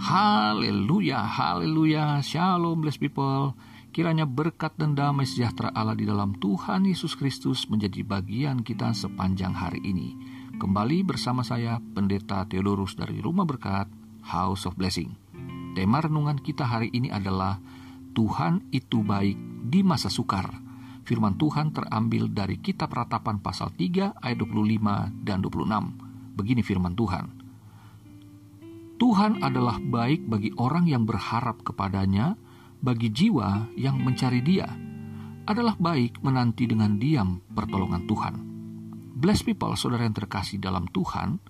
Haleluya, haleluya, shalom blessed people. Kiranya berkat dan damai sejahtera Allah di dalam Tuhan Yesus Kristus menjadi bagian kita sepanjang hari ini. Kembali bersama saya, Pendeta Theodorus dari Rumah Berkat, House of Blessing. Tema renungan kita hari ini adalah Tuhan itu baik di masa sukar. Firman Tuhan terambil dari kitab ratapan pasal 3 ayat 25 dan 26. Begini firman Tuhan. Tuhan adalah baik bagi orang yang berharap kepadanya, bagi jiwa yang mencari Dia adalah baik menanti dengan diam pertolongan Tuhan. Bless people, saudara yang terkasih dalam Tuhan,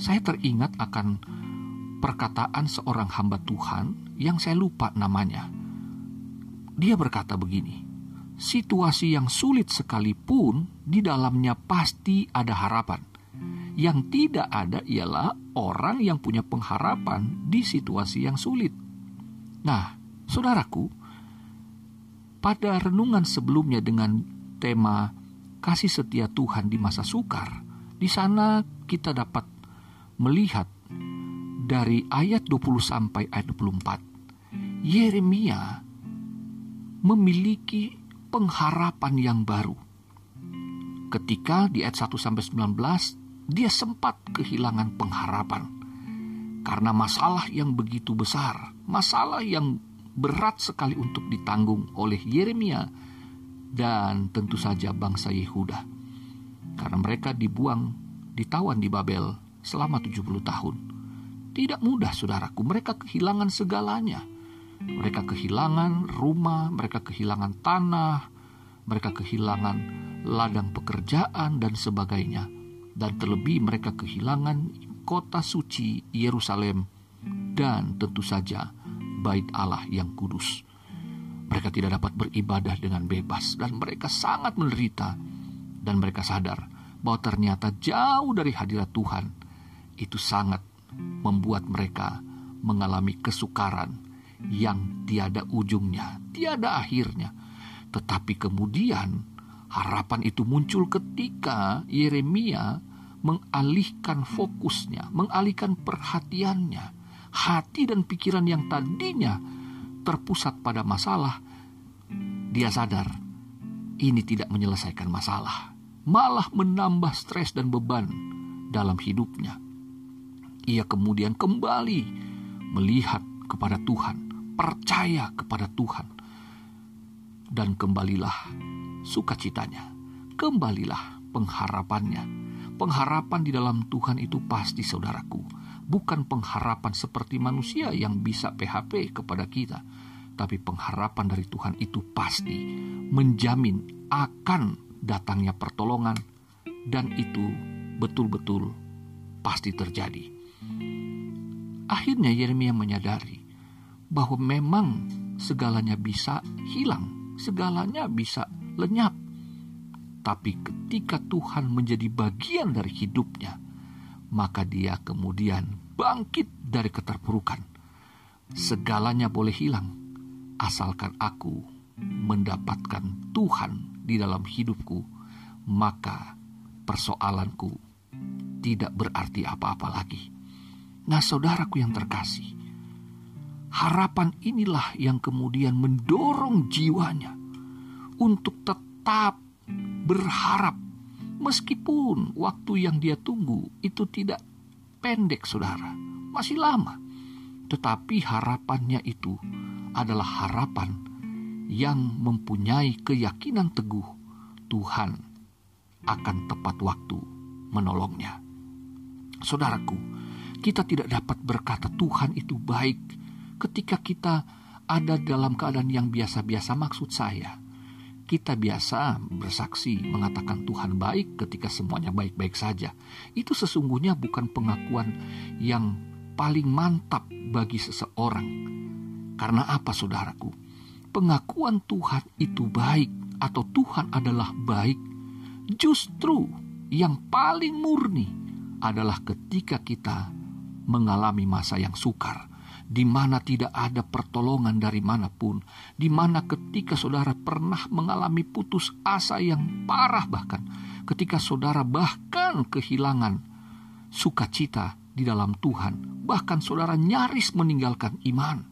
saya teringat akan perkataan seorang hamba Tuhan yang saya lupa namanya. Dia berkata begini, situasi yang sulit sekalipun di dalamnya pasti ada harapan. Yang tidak ada ialah orang yang punya pengharapan di situasi yang sulit. Nah, Saudaraku, pada renungan sebelumnya dengan tema kasih setia Tuhan di masa sukar, di sana kita dapat melihat dari ayat 20 sampai ayat 24. Yeremia memiliki pengharapan yang baru. Ketika di ayat 1 sampai 19 dia sempat kehilangan pengharapan karena masalah yang begitu besar, masalah yang berat sekali untuk ditanggung oleh Yeremia dan tentu saja bangsa Yehuda. Karena mereka dibuang, ditawan di Babel selama 70 tahun. Tidak mudah saudaraku, mereka kehilangan segalanya. Mereka kehilangan rumah, mereka kehilangan tanah, mereka kehilangan ladang pekerjaan dan sebagainya. Dan terlebih mereka kehilangan kota suci Yerusalem dan tentu saja bait Allah yang kudus. Mereka tidak dapat beribadah dengan bebas dan mereka sangat menderita dan mereka sadar bahwa ternyata jauh dari hadirat Tuhan itu sangat membuat mereka mengalami kesukaran yang tiada ujungnya, tiada akhirnya. Tetapi kemudian harapan itu muncul ketika Yeremia mengalihkan fokusnya, mengalihkan perhatiannya. Hati dan pikiran yang tadinya terpusat pada masalah, dia sadar ini tidak menyelesaikan masalah, malah menambah stres dan beban dalam hidupnya. Ia kemudian kembali melihat kepada Tuhan, percaya kepada Tuhan, dan kembalilah sukacitanya, kembalilah pengharapannya. Pengharapan di dalam Tuhan itu pasti saudaraku. Bukan pengharapan seperti manusia yang bisa PHP kepada kita, tapi pengharapan dari Tuhan itu pasti menjamin akan datangnya pertolongan, dan itu betul-betul pasti terjadi. Akhirnya Yeremia menyadari bahwa memang segalanya bisa hilang, segalanya bisa lenyap. Tapi ketika Tuhan menjadi bagian dari hidupnya, maka dia kemudian bangkit dari keterpurukan. Segalanya boleh hilang, asalkan aku mendapatkan Tuhan di dalam hidupku, maka persoalanku tidak berarti apa-apa lagi. Nah, saudaraku yang terkasih, harapan inilah yang kemudian mendorong jiwanya untuk tetap berharap. Meskipun waktu yang dia tunggu itu tidak pendek, saudara, masih lama, tetapi harapannya itu adalah harapan yang mempunyai keyakinan teguh. Tuhan akan tepat waktu menolongnya. Saudaraku, kita tidak dapat berkata Tuhan itu baik ketika kita ada dalam keadaan yang biasa-biasa. Maksud saya kita biasa bersaksi mengatakan Tuhan baik ketika semuanya baik-baik saja. Itu sesungguhnya bukan pengakuan yang paling mantap bagi seseorang. Karena apa saudaraku? Pengakuan Tuhan itu baik atau Tuhan adalah baik justru yang paling murni adalah ketika kita mengalami masa yang sukar di mana tidak ada pertolongan dari mana pun, di mana ketika saudara pernah mengalami putus asa yang parah bahkan, ketika saudara bahkan kehilangan sukacita di dalam Tuhan, bahkan saudara nyaris meninggalkan iman.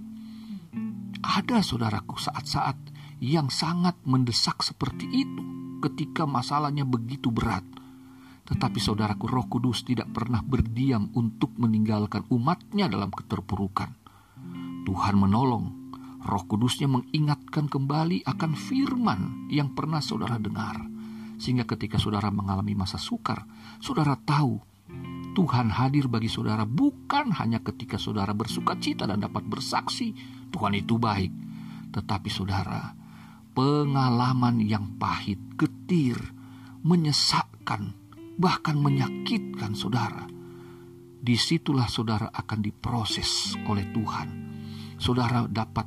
Ada saudaraku saat-saat yang sangat mendesak seperti itu ketika masalahnya begitu berat. Tetapi saudaraku roh kudus tidak pernah berdiam untuk meninggalkan umatnya dalam keterpurukan. Tuhan menolong, roh kudusnya mengingatkan kembali akan firman yang pernah saudara dengar. Sehingga ketika saudara mengalami masa sukar, saudara tahu Tuhan hadir bagi saudara bukan hanya ketika saudara bersuka cita dan dapat bersaksi Tuhan itu baik. Tetapi saudara, pengalaman yang pahit, getir, menyesakkan, bahkan menyakitkan saudara. Di situlah saudara akan diproses oleh Tuhan. Saudara dapat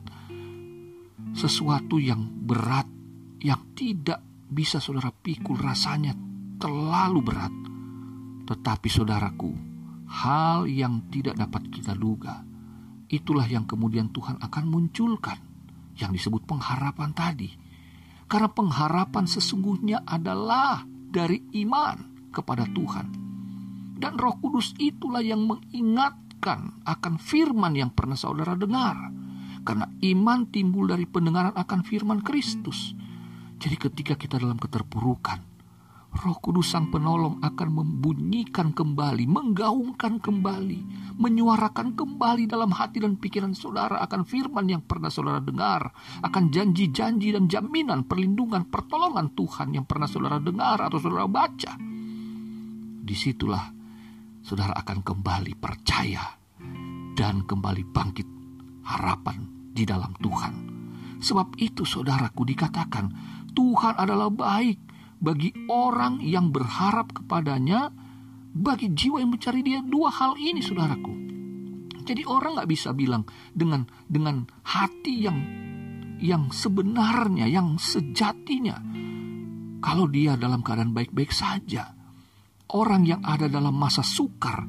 sesuatu yang berat, yang tidak bisa saudara pikul rasanya terlalu berat tetapi saudaraku, hal yang tidak dapat kita duga, itulah yang kemudian Tuhan akan munculkan, yang disebut pengharapan tadi. Karena pengharapan sesungguhnya adalah dari iman kepada Tuhan. Dan roh kudus itulah yang mengingatkan akan firman yang pernah saudara dengar. Karena iman timbul dari pendengaran akan firman Kristus. Jadi ketika kita dalam keterpurukan, Roh Kudus Sang Penolong akan membunyikan kembali, menggaungkan kembali, menyuarakan kembali dalam hati dan pikiran saudara akan firman yang pernah saudara dengar, akan janji-janji dan jaminan perlindungan, pertolongan Tuhan yang pernah saudara dengar atau saudara baca. Di situlah saudara akan kembali percaya dan kembali bangkit harapan di dalam Tuhan. Sebab itu saudaraku dikatakan Tuhan adalah baik bagi orang yang berharap kepadanya, bagi jiwa yang mencari dia dua hal ini, saudaraku. Jadi orang nggak bisa bilang dengan dengan hati yang yang sebenarnya, yang sejatinya, kalau dia dalam keadaan baik-baik saja. Orang yang ada dalam masa sukar,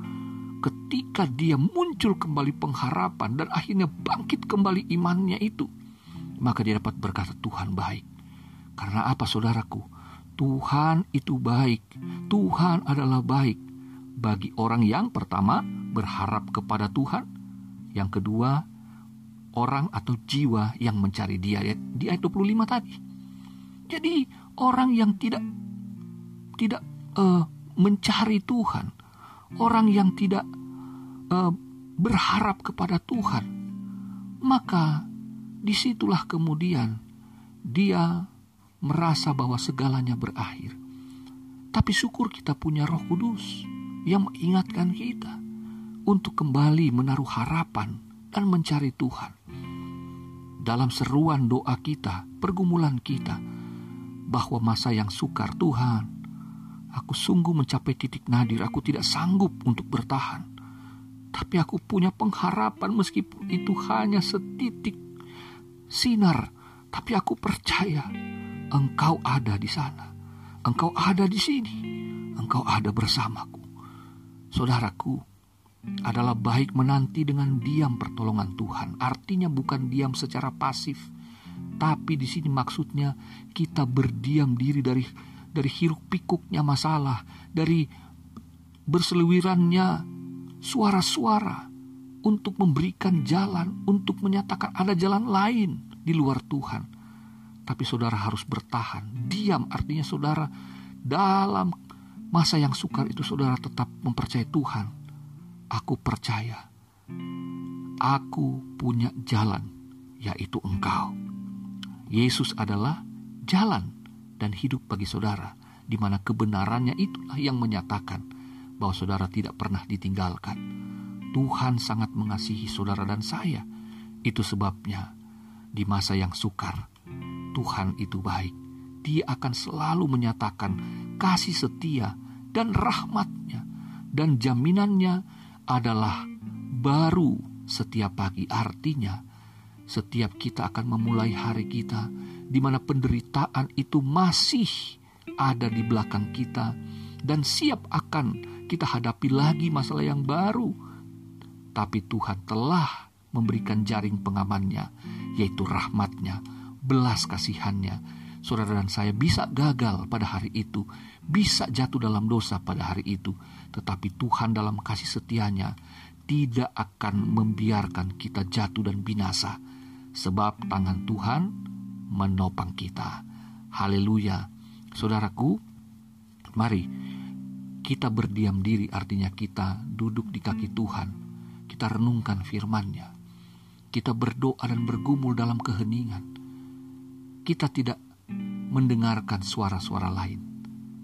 ketika dia muncul kembali pengharapan dan akhirnya bangkit kembali imannya itu, maka dia dapat berkata Tuhan baik. Karena apa saudaraku? Tuhan itu baik. Tuhan adalah baik bagi orang yang pertama berharap kepada Tuhan, yang kedua orang atau jiwa yang mencari Dia di ayat 25 tadi. Jadi orang yang tidak tidak uh, mencari Tuhan, orang yang tidak uh, berharap kepada Tuhan, maka di situlah kemudian dia merasa bahwa segalanya berakhir. Tapi syukur kita punya Roh Kudus yang mengingatkan kita untuk kembali menaruh harapan dan mencari Tuhan. Dalam seruan doa kita, pergumulan kita, bahwa masa yang sukar Tuhan, aku sungguh mencapai titik nadir, aku tidak sanggup untuk bertahan. Tapi aku punya pengharapan meskipun itu hanya setitik sinar, tapi aku percaya Engkau ada di sana. Engkau ada di sini. Engkau ada bersamaku. Saudaraku, adalah baik menanti dengan diam pertolongan Tuhan. Artinya bukan diam secara pasif, tapi di sini maksudnya kita berdiam diri dari dari hiruk pikuknya masalah, dari berseliwirannya suara-suara untuk memberikan jalan, untuk menyatakan ada jalan lain di luar Tuhan. Tapi saudara harus bertahan. Diam artinya saudara dalam masa yang sukar itu saudara tetap mempercayai Tuhan. Aku percaya. Aku punya jalan, yaitu engkau. Yesus adalah jalan dan hidup bagi saudara, di mana kebenarannya itulah yang menyatakan bahwa saudara tidak pernah ditinggalkan. Tuhan sangat mengasihi saudara dan saya. Itu sebabnya di masa yang sukar, Tuhan itu baik. Dia akan selalu menyatakan kasih setia dan rahmatnya. Dan jaminannya adalah baru setiap pagi. Artinya, setiap kita akan memulai hari kita di mana penderitaan itu masih ada di belakang kita dan siap akan kita hadapi lagi masalah yang baru. Tapi Tuhan telah memberikan jaring pengamannya, yaitu rahmatnya belas kasihannya, saudara dan saya bisa gagal pada hari itu, bisa jatuh dalam dosa pada hari itu. tetapi Tuhan dalam kasih setianya tidak akan membiarkan kita jatuh dan binasa, sebab tangan Tuhan menopang kita. Haleluya. Saudaraku, mari kita berdiam diri artinya kita duduk di kaki Tuhan. Kita renungkan firman-Nya. Kita berdoa dan bergumul dalam keheningan. Kita tidak mendengarkan suara-suara lain,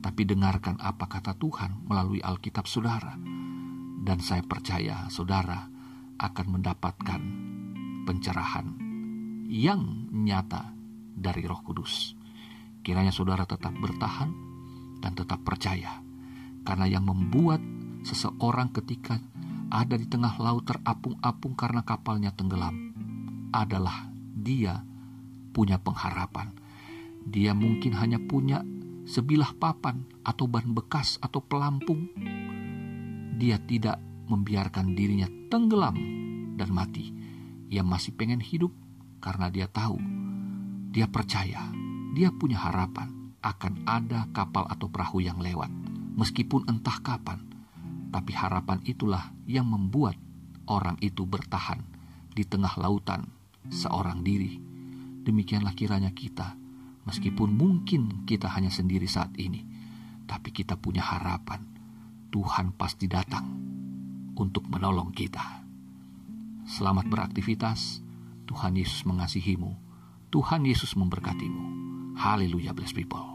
tapi dengarkan apa kata Tuhan melalui Alkitab saudara. Dan saya percaya saudara akan mendapatkan pencerahan yang nyata dari Roh Kudus. Kiranya saudara tetap bertahan dan tetap percaya karena yang membuat seseorang ketika ada di tengah laut terapung-apung karena kapalnya tenggelam adalah dia punya pengharapan. Dia mungkin hanya punya sebilah papan atau ban bekas atau pelampung. Dia tidak membiarkan dirinya tenggelam dan mati. Ia masih pengen hidup karena dia tahu, dia percaya, dia punya harapan akan ada kapal atau perahu yang lewat meskipun entah kapan. Tapi harapan itulah yang membuat orang itu bertahan di tengah lautan seorang diri. Demikianlah kiranya kita, meskipun mungkin kita hanya sendiri saat ini, tapi kita punya harapan. Tuhan pasti datang untuk menolong kita. Selamat beraktivitas. Tuhan Yesus mengasihimu. Tuhan Yesus memberkatimu. Haleluya, bless people.